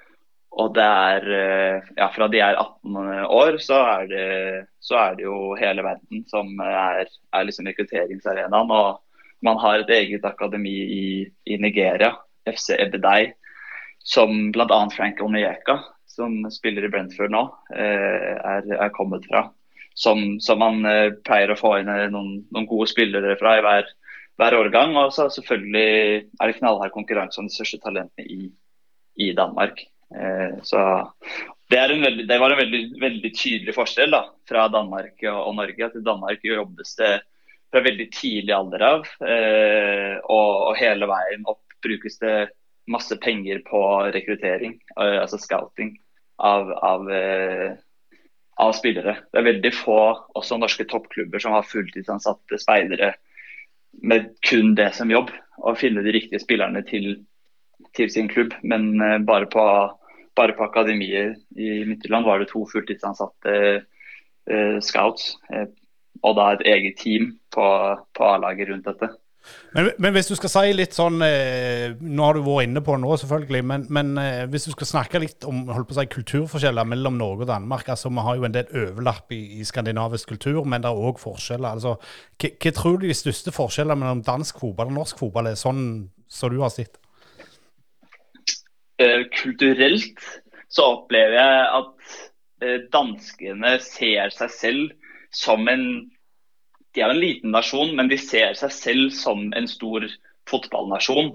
og det er eh, ja, Fra de er 18 år, så er det, så er det jo hele verden som er, er liksom rekrutteringsarenaen. Og man har et eget akademi i, i Nigeria, FC Ebedei, som bl.a. Frank Onyeka som spiller i Brentford nå, eh, er, er kommet fra. som, som man eh, pleier å få inn eh, noen, noen, gode spillere fra i hver, hver årgang. Og så selvfølgelig er det knallhard konkurranse om de største talentene i, i Danmark. Eh, så det, veldig, det, var en veldig, veldig tydelig forskjell da, fra Danmark og, Norge. at I Danmark jobbes det fra veldig tidlig alder av, eh, og, og, hele veien opp brukes det masse penger på rekruttering, eh, altså scouting, av, av av spillere. Det er veldig få også norske toppklubber som har fulltidsansatte speidere med kun det som jobb. Å finne de riktige spillerne til, til sin klubb. Men bare, på, bare på akademiet i Midtjylland var det to fulltidsansatte uh, scouts. Uh, og da et eget team på, på A-laget rundt dette.
Men, men, hvis du skal si litt sånn eh, Nå har du vært inne på det nå, selvfølgelig. Men, men eh, hvis du skal snakke litt om si, kulturforskjeller mellom Norge og Danmark. altså Vi har jo en del overlapp i, i skandinavisk kultur, men det er òg forskjeller. altså Hva tror du de største forskjellene mellom dansk fotball og norsk fotball er, sånn som du har sett?
Eh, kulturelt så opplever jeg at eh, danskene ser seg selv som en de er en liten nasjon, men de ser seg selv som en stor fotballnasjon.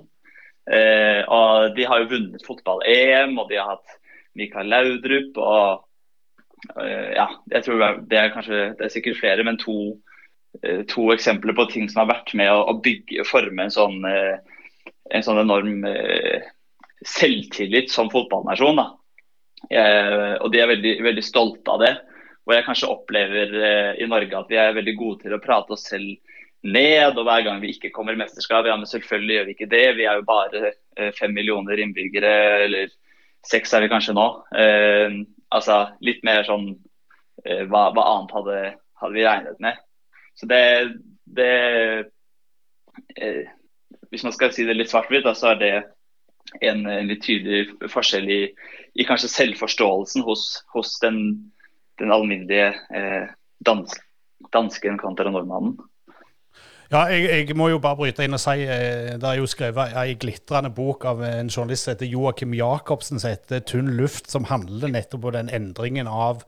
Eh, og De har jo vunnet fotball-EM, og de har hatt Mikael Laudrup. og ja, jeg tror Det er kanskje, det er sikkert flere, men to, to eksempler på ting som har vært med å, bygge og forme en sånn, en sånn enorm selvtillit som fotballnasjon. Eh, og De er veldig, veldig stolte av det. Og jeg kanskje opplever eh, i Norge at vi er veldig gode til å prate oss selv ned. Og hver gang vi ikke kommer i mesterskap, ja men selvfølgelig gjør vi ikke det. Vi er jo bare eh, fem millioner innbyggere, eller seks er vi kanskje nå. Eh, altså litt mer sånn eh, hva, hva, annet hadde, hadde, vi regnet med. Så det, det eh, Hvis man skal si det litt svart-hvitt, så er det en, litt tydelig forskjell i, i kanskje selvforståelsen hos, hos den den alminnelige eh, dansk, dansken kontra nordmannen.
Ja, jeg, jeg, må jo bare bryte inn og si eh, det er jo skrevet ei glitrende bok av en journalist som heter Joakim Jacobsen, som heter 'Tunn luft', som handler nettopp om den endringen av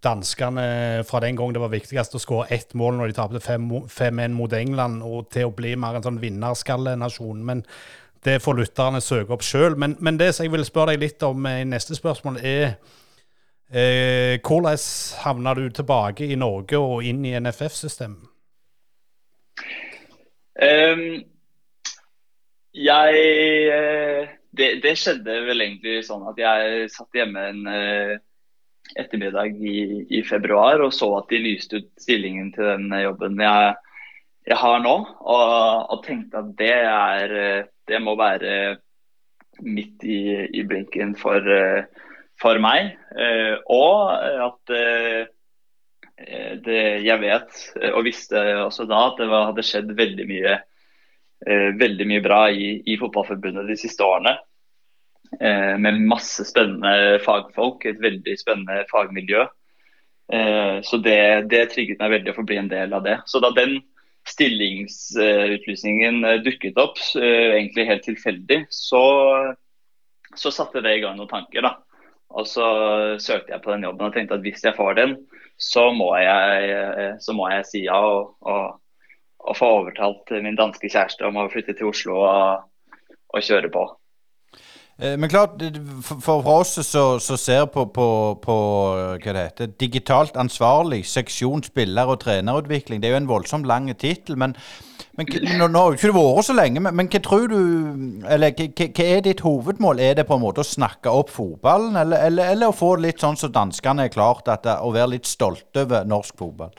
danskene fra den gang det var viktigst å skåre ett mål når de tapte 5-1 mot England, og til å bli mer en sånn vinnerskallenasjon. Men det får lytterne søke opp sjøl. Men, men, det som jeg vil spørre deg litt om i neste spørsmål, er Eh, hvordan havna du tilbake i Norge og inn i NFF-systemet?
Um, jeg eh, det, det, skjedde vel egentlig sånn at jeg satt hjemme en uh, ettermiddag i, i, februar og så at de lyste ut stillingen til den jobben jeg, jeg har nå. Og, og, tenkte at det er Det må være midt i, i blinken for for meg. Eh, og at eh, det, jeg vet, og visste også da, at det hadde skjedd veldig mye, eh, veldig mye bra i, i, Fotballforbundet de siste årene. Med masse spennende fagfolk, et veldig spennende fagmiljø. Så det, det trigget meg veldig å få bli en del av det. Så da den stillingsutlysningen dukket opp, egentlig helt tilfeldig, så, så satte det i gang noen tanker. da. Og så søkte jeg på den jobben og tenkte at hvis jeg får den, så må jeg, så må jeg si ja og, og, og, få overtalt min danske kjæreste om å flytte til Oslo og, og kjøre på.
Eh, men klart, for, oss som ser på, på, på, hva det heter, digitalt ansvarlig seksjon spiller- og trenerutvikling, det er jo en voldsomt lang tittel. Men men nå, nå har jo ikke det vært så lenge, men, men, hva tror du Eller hva, hva, er ditt hovedmål? Er det på en måte å snakke opp fotballen, eller, eller, eller å få det litt sånn som danskene er klart, at, å være litt stolte over norsk fotball?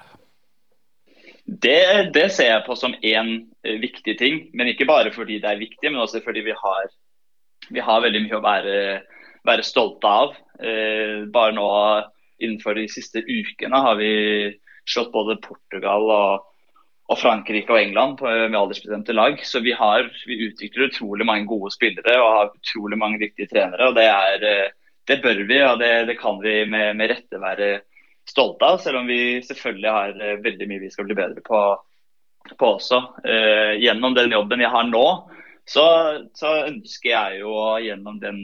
Det, det, ser jeg på som én eh, viktig ting, men ikke bare fordi det er viktig, men også fordi vi har, vi har veldig mye å være, være stolte av. Eh, bare nå innenfor de siste ukene har vi slått både Portugal og og Frankrike og England på, med aldersbestemte lag. Så vi, har, vi utvikler utrolig mange gode spillere og har utrolig mange dyktige trenere. og Det, er, eh, det bør vi, og det, det kan vi med, med, rette være stolte av. Selv om vi selvfølgelig har eh, veldig mye vi skal bli bedre på, på også. Eh, gjennom den jobben jeg har nå, så, så ønsker jeg jo gjennom den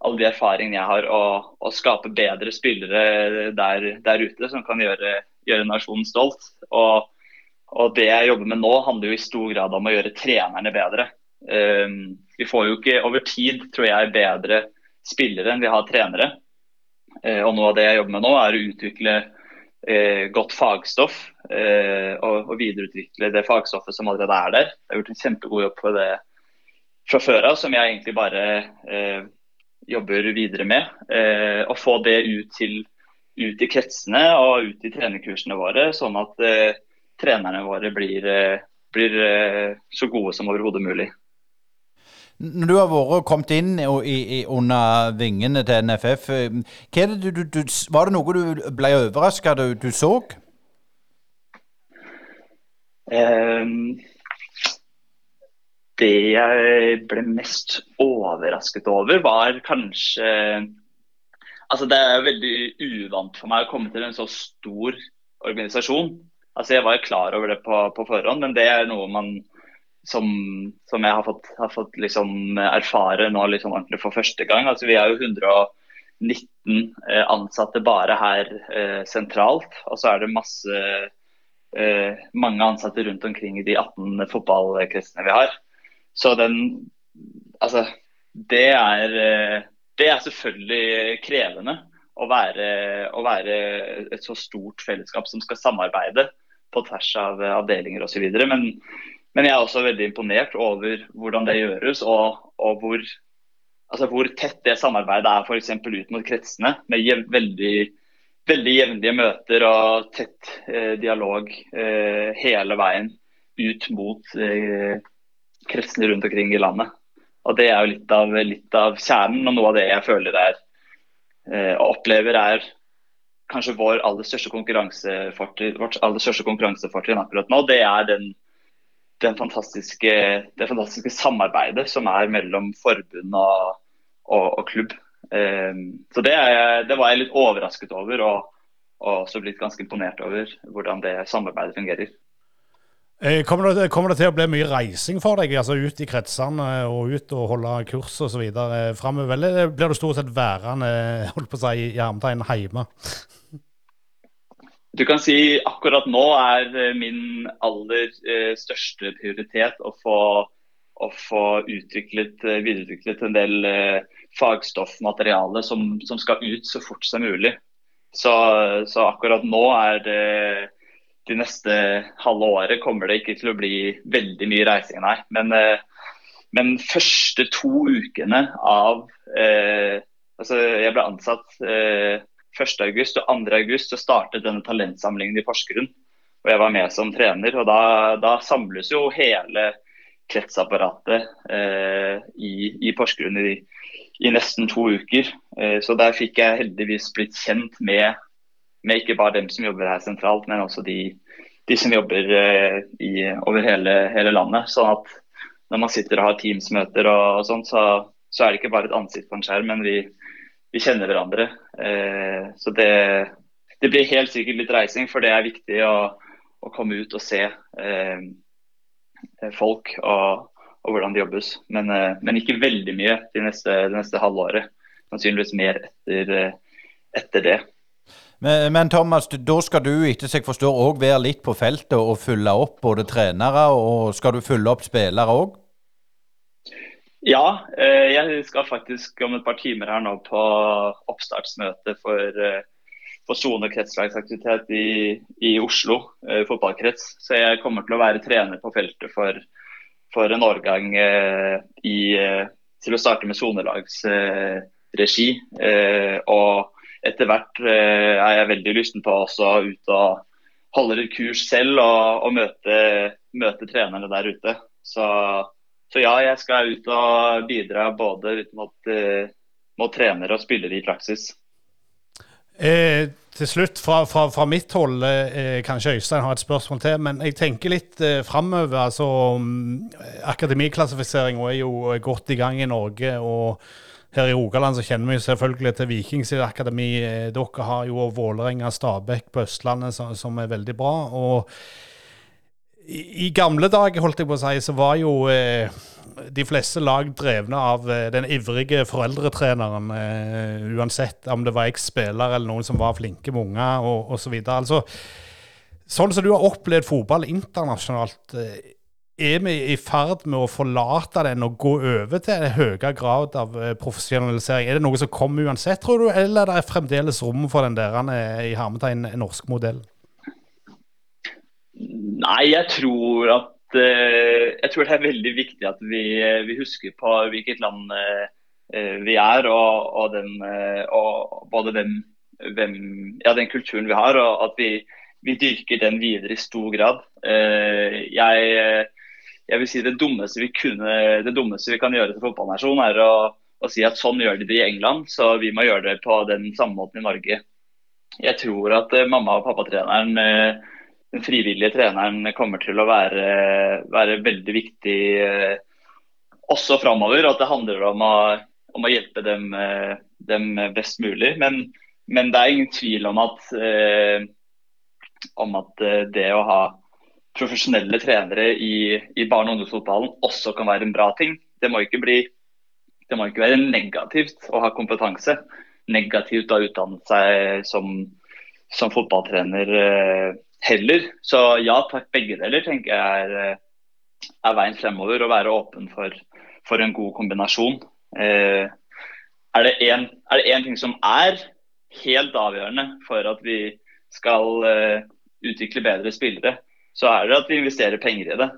alle de erfaringene jeg har, å, å skape bedre spillere der, der, ute som kan gjøre gjøre nasjonen stolt. Og, og, det jeg jobber med nå, handler jo i stor grad om å gjøre trenerne bedre. Um, vi får jo ikke over tid, tror jeg, bedre spillere enn vi har trenere. Uh, og noe av det jeg jobber med nå, er å utvikle uh, godt fagstoff uh, og, og, videreutvikle det fagstoffet som allerede er der. Jeg har gjort en kjempegod jobb på det fra før av, som jeg egentlig bare jobber videre med. og få det ut til ut i kretsene og ut i trenerkursene våre, sånn at eh, trenerne våre blir, eh, blir eh, så gode som overhodet mulig.
Når du har vært og kommet inn i, i, under vingene til NFF, det du, du, var det noe du ble overraska du, du så?
Um, det jeg ble mest overrasket over, var kanskje Altså, det er veldig uvant for meg å komme til en så stor organisasjon. Altså, Jeg var klar over det på, på forhånd, men det er noe man som, som jeg har fått, har fått liksom erfare nå liksom ordentlig for første gang. Altså, Vi er jo 119 eh, ansatte bare her eh, sentralt. Og så er det masse, eh, mange ansatte rundt omkring i de 18 fotballkretsene vi har. Så den Altså, det er eh, det er selvfølgelig krevende å være, å være, et så stort fellesskap som skal samarbeide på tvers av avdelinger osv. Men, men jeg er også veldig imponert over hvordan det gjøres, og, og hvor, altså hvor, tett det samarbeidet er f.eks. ut mot kretsene. Med jev, veldig, veldig, jevnlige møter og tett eh, dialog eh, hele veien ut mot eh, kretsene rundt omkring i landet. Og Det er jo litt av, litt av kjernen, og noe av det jeg føler er eh, og opplever er kanskje vår aller største vårt aller største konkurransefortrinn akkurat nå. Det er den, den fantastiske, det fantastiske samarbeidet som er mellom forbund og, og, og klubb. Eh, så det, er, det, var jeg litt overrasket over, og, og også blitt ganske imponert over hvordan det samarbeidet fungerer.
Eh, kommer det, kommer det, til å bli mye reising for deg, altså ut i kretsene og ut og holde kurs osv. framover? Eller blir du stort sett værende holdt på å si, i armtegn hjemme?
Du kan si akkurat nå er eh, min aller eh, største prioritet å få, å få utviklet, videreutviklet en del fagstoffmateriale som, som, skal ut så fort som mulig. Så, så akkurat nå er det de neste halve året kommer det ikke til å bli veldig mye reising, nei. Men, eh, men første to ukene av eh, altså Jeg ble ansatt eh, 1.8 og 2.8 så startet denne talentsamlingen i Porsgrunn. Og jeg var med som trener. og Da, da samles jo hele kretsapparatet eh, i, i, Porsgrunn i, i, nesten to uker. Eh, så der fikk jeg heldigvis blitt kjent med med ikke bare dem som jobber her sentralt, men også de, de som jobber eh, i, over hele, hele, landet. Sånn at når man sitter og har Teams-møter og, og sånt, så, så, er det ikke bare et ansikt på en skjerm, men vi, vi kjenner hverandre. Eh, så det, det, blir helt sikkert litt reising, for det er viktig å, å komme ut og se eh, folk og, og, hvordan det jobbes. Men, eh, men, ikke veldig mye de neste, de neste halvåret. Sannsynligvis mer etter, eh, etter det.
Men, men, Thomas, da skal du etter seg forstår òg være litt på feltet og følge opp både trenere, og skal du følge opp spillere òg?
Ja, eh, jeg skal faktisk om et par timer her nå på oppstartsmøte for, eh, sone- og kretslagsaktivitet i, i, Oslo eh, fotballkrets. Så jeg kommer til å være trener på feltet for, for en årgang i, til å starte med sonelagsregi. og etter hvert eh, er jeg veldig lysten på også ut og holde et kurs selv og, og møte, møte, trenerne der ute. Så, så, ja, jeg skal ut og bidra både ut mot, uh, mot trenere og spillere i praksis.
Eh, til slutt, fra, fra, fra mitt hold, eh, kanskje Øystein har et spørsmål til. Men jeg tenker litt eh, framover. Altså, akademiklassifiseringa er jo godt i gang i Norge. og her i Rogaland så kjenner vi selvfølgelig til Vikings akademi. Eh, dere har jo Vålerenga, Stabæk på Østlandet som er veldig bra. og i, gamle dager, holdt jeg på å si, så var jo eh, de fleste lag drevne av eh, den ivrige foreldretreneren. Eh, uansett om det var eks-spiller eller noen som var flinke med unger osv. Altså, Sånn som du har opplevd fotball internasjonalt, eh, er vi i ferd med å forlate den og gå over til en høyere grad av eh, profesjonalisering? Er det noe som kommer uansett, tror du, eller er det fremdeles rom for den der eh, i hermetegn norske modellen?
Nei, jeg tror at jeg tror det er veldig viktig at vi, vi husker på hvilket land vi er, og, og, den, og både den, hvem, ja, den kulturen vi har, og at vi, vi dyrker den videre i stor grad. Jeg jeg vil si det dummeste vi, kunne, det dummeste vi kan gjøre til fotballnasjon, er å, å, si at sånn gjør de det i England, så vi må gjøre det på den samme måten i Norge. Jeg tror at uh, mamma- og pappatreneren, uh, den frivillige treneren, kommer til å være, være veldig viktig uh, også framover. At det handler om å, om å hjelpe dem, dem, best mulig. Men, men, det er ingen tvil om at, om at det å ha profesjonelle trenere i, i barne- og ungdomsfotballen også kan være en bra ting. Det må ikke, bli, det må ikke være negativt å ha kompetanse. Negativt å utdanne seg som, som fotballtrener eh, heller. Så ja takk, begge deler tenker jeg er, eh, er veien fremover. Å være åpen for, for en god kombinasjon. Eh, er det én ting som er helt avgjørende for at vi skal eh, utvikle bedre spillere, så er det at vi investerer penger i det.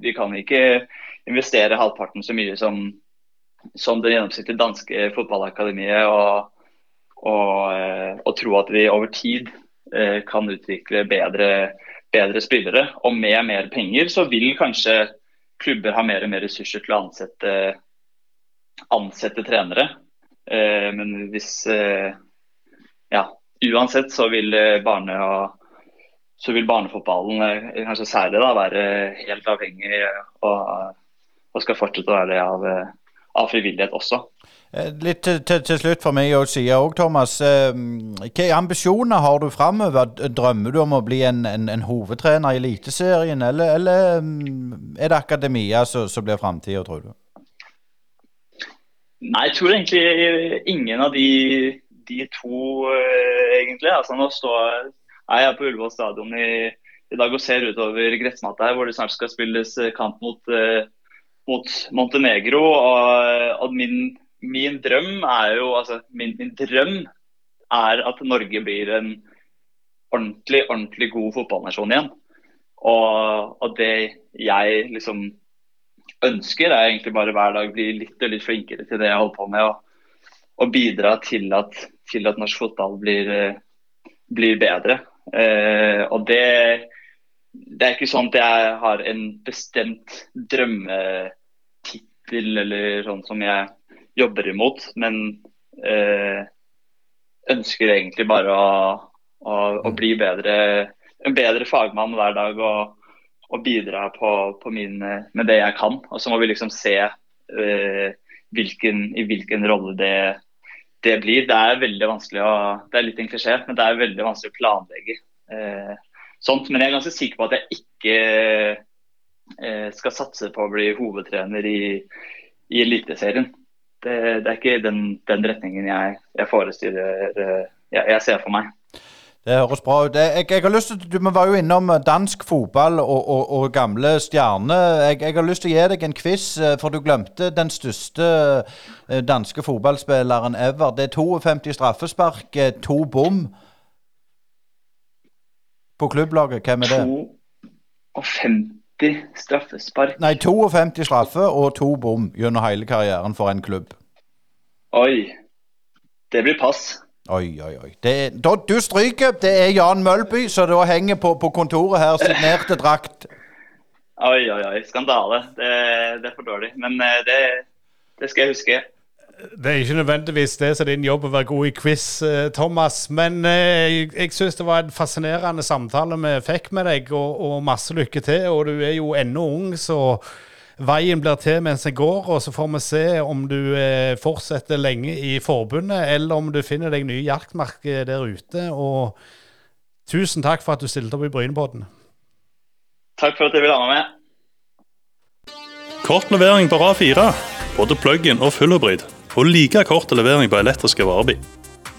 Vi kan ikke investere halvparten så mye som, som det gjennomsnittlige danske fotballakademiet og, og, eh, og, tro at vi over tid eh, kan utvikle bedre, bedre, spillere. Og med mer penger så vil kanskje klubber ha mer og mer ressurser til å ansette, ansette trenere. Eh, men hvis Ja, uansett så vil barne- og så vil barnefotballen eh, kanskje særlig da, være helt avhengig og, og skal fortsette å være det av, av frivillighet også.
Eh, litt til, til, til slutt for meg å si òg, Thomas. Eh, hvilke ambisjoner har du framover? Drømmer du om å bli en, en, en hovedtrener i Eliteserien, eller, eller, er det akademia som, som blir framtida, tror du?
Nei, jeg tror egentlig ingen av de, de to, egentlig. Altså, nå står jeg er på Ullevål stadion i, i, dag og ser utover gressmatta her, hvor det snart skal spilles eh, kamp mot, uh, mot Montenegro. Og, og min, min, drøm er jo altså, min, min, drøm er at Norge blir en ordentlig, ordentlig god fotballnasjon igjen. Og, og det jeg liksom ønsker, er egentlig bare hver dag bli litt og litt flinkere til det jeg holder på med. Og, og bidra til at, til at norsk fotball blir, eh, blir bedre. Uh, og det, det er ikke sånn at jeg har en bestemt drømmetittel eller sånn som jeg jobber imot, men uh, ønsker egentlig bare å, å, å, bli bedre, en bedre fagmann hver dag og, og bidra på, på min, med det jeg kan. Og så må vi liksom se uh, hvilken, i hvilken rolle det det blir. Det er veldig vanskelig å Det er litt en men det er veldig vanskelig å planlegge eh, sånt. Men jeg er ganske sikker på at jeg ikke eh, skal satse på å bli hovedtrener i, i Eliteserien. Det, det, er ikke den, den retningen jeg, jeg forestiller eh, jeg, jeg ser for meg.
Det høres bra ut. Jeg, jeg, har lyst til, Du var jo innom dansk fotball og, og, og gamle stjerner. Jeg, jeg, har lyst til å gi deg en quiz, eh, for du glemte den største eh, danske fotballspilleren ever. Det er 52 straffespark, eh, to bom på klubblaget. Hvem er det?
52 straffespark?
Nei, 52 straffe og to bom gjennom hele karrieren for en klubb.
Oi. Det blir pass.
Oi, oi, oi. Det, da, du stryker. Det er Jan Mølby, så da henger på, på kontoret her signerte drakt.
Oi, oi, oi. Skandale. Det, det er for dårlig. Men eh, det, det, skal jeg huske.
Det er ikke nødvendigvis det som er din jobb å være god i quiz, eh, Thomas. Men eh, jeg, jeg syns det var en fascinerende samtale vi fikk med deg, og, og masse lykke til. Og du er jo ennå ung, så veien blir til mens den går, og så får vi se om du eh, fortsetter lenge i forbundet, eller om du finner deg nye jaktmarker der ute. Og tusen takk for at du stilte opp i Brynepodden.
Takk for at jeg ville ha meg med.
Kort levering på RA4, både plug-in og fullhybrid, og like kort levering på elektriske varebil.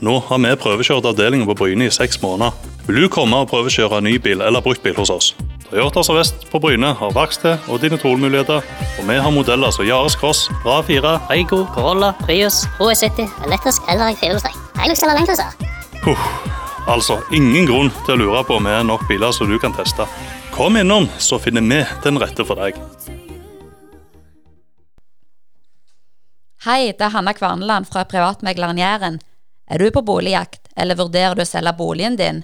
Nå har vi prøvekjørt avdelingen på Bryne i seks måneder. Vil du komme og prøvekjøre ny bil eller bruktbil hos oss? Toyota Sør-Vest på Bryne har verksted og dine og vi har modeller som Yaris Cross, RA4
Eigo, Corolla, Prius, HS70, elektrisk eller i firehjulstrekk. Hilux eller Landcruiser.
Huh. Altså, ingen grunn til å lure på om vi er nok biler som du kan teste. Kom innom, så finner vi den rette for deg.
Hei, det er Hanna Kvarneland fra Privatmegleren Jæren. Er du på boligjakt, eller vurderer du å selge boligen din?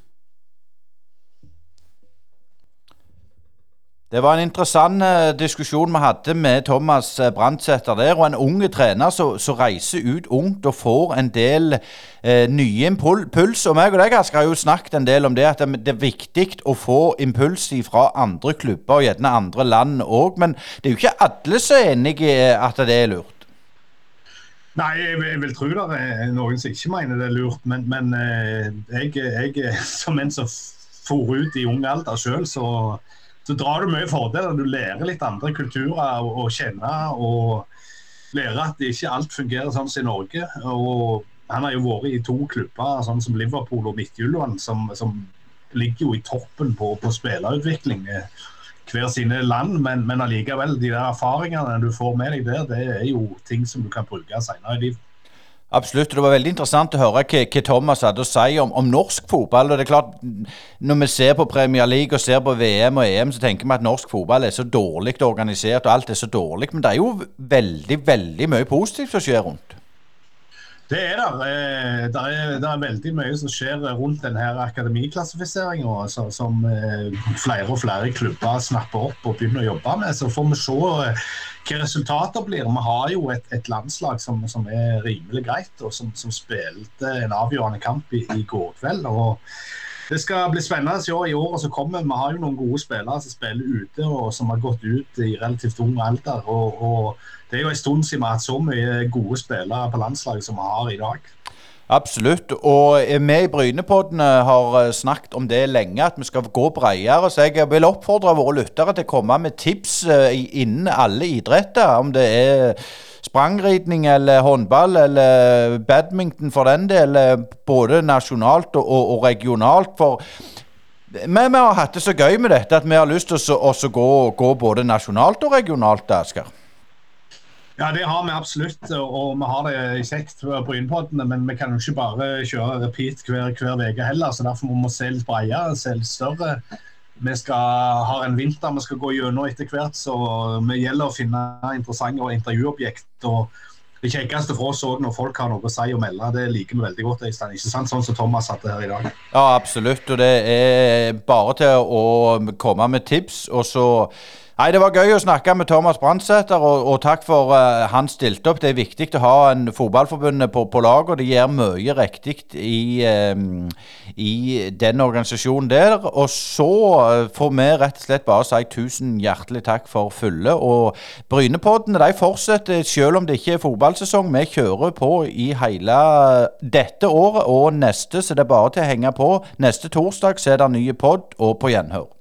Det var en interessant uh, diskusjon vi hadde med Thomas uh, Brandsæter der. Og en unge trener som reiser ut ungt og får en del eh, nye impuls. Og meg og deg Asker, har jo snakket en del om det, at det, er viktig å få impuls fra andre klubber og gjerne andre land òg. Men det er jo ikke alle som er enig i at det er lurt.
Nei, jeg vil tro det er noen som ikke mener det er lurt. Men, men jeg, jeg, som en som for ut i ung alder sjøl, så så drar du mye fordeler. Du lærer litt andre kulturer å kjenne. Og lærer at ikke alt fungerer sånn som i Norge. Og han har jo vært i to klubber, sånn som Liverpool og Midtjylland, som, som ligger jo i toppen på, på spillerutvikling eh, hver sine land, men, men allikevel, de der erfaringene du får med deg der, det er jo ting som du kan bruke senere i livet.
Absolutt. Det var veldig interessant å høre hva, hva Thomas hadde å si om, om, norsk fotball. og det er klart, Når vi ser på Premier League og ser på VM og EM, så tenker vi at norsk fotball er så dårlig organisert, og alt er så dårlig. Men det er jo veldig, veldig mye positivt som skjer rundt.
Det er det. Eh, det er, det er veldig mye som skjer rundt denne akademiklassifiseringa, som eh, flere og flere klubber snapper opp og begynner å jobbe med. Så får vi se eh, hva resultater blir. Vi har jo et, et landslag som, som, er rimelig greit, og som, som spilte en avgjørende kamp i, i går kveld. og det skal bli spennende å se i året som kommer. Vi har jo noen gode spillere som spiller ute og som har gått ut i relativt ung alder. og, og det er jo en stund siden vi har hatt så mye gode spillere på landslaget som vi har i dag.
Absolutt. Og vi i Brynepodden har eh, snakket om det lenge, at vi skal gå bredere. Så jeg vil oppfordre våre lyttere til å komme med tips eh, innen alle idretter. Om det er sprangridning eller håndball eller badminton for den del. Eh, både nasjonalt og, og regionalt. For vi, vi, har hatt det så gøy med dette at vi har lyst til å gå, gå både nasjonalt og regionalt. Asker.
Ja, det har vi absolutt. Og vi har det kjekt på Brynpoddene. Men vi kan jo ikke bare kjøre repeat hver, uke heller. så Derfor må vi se litt bredere, se litt større. Vi skal ha en vinter vi skal gå gjennom etter hvert, så vi gjelder å finne interessante intervjuobjekt. og det kjekkeste for oss òg når folk har noe å si og melde, det liker vi veldig godt. Øystein. Ikke sant? Sånn som Thomas satte her i dag.
Ja, absolutt. Og det er bare til å komme med tips. Og så Nei, Det var gøy å snakke med Thomas Brandsæter, og, og, takk for uh, han stilte opp. Det er viktig å ha en fotballforbundet på, på lag, og det gjør mye riktig i, um, i den organisasjonen der. Og så uh, får vi rett og slett bare si tusen hjertelig takk for fulle. Og Brynepoddene de fortsetter selv om det ikke er fotballsesong. Vi kjører på i hele dette året og neste, så det er bare til å henge på. Neste torsdag så er det nye podd, og på gjenhør.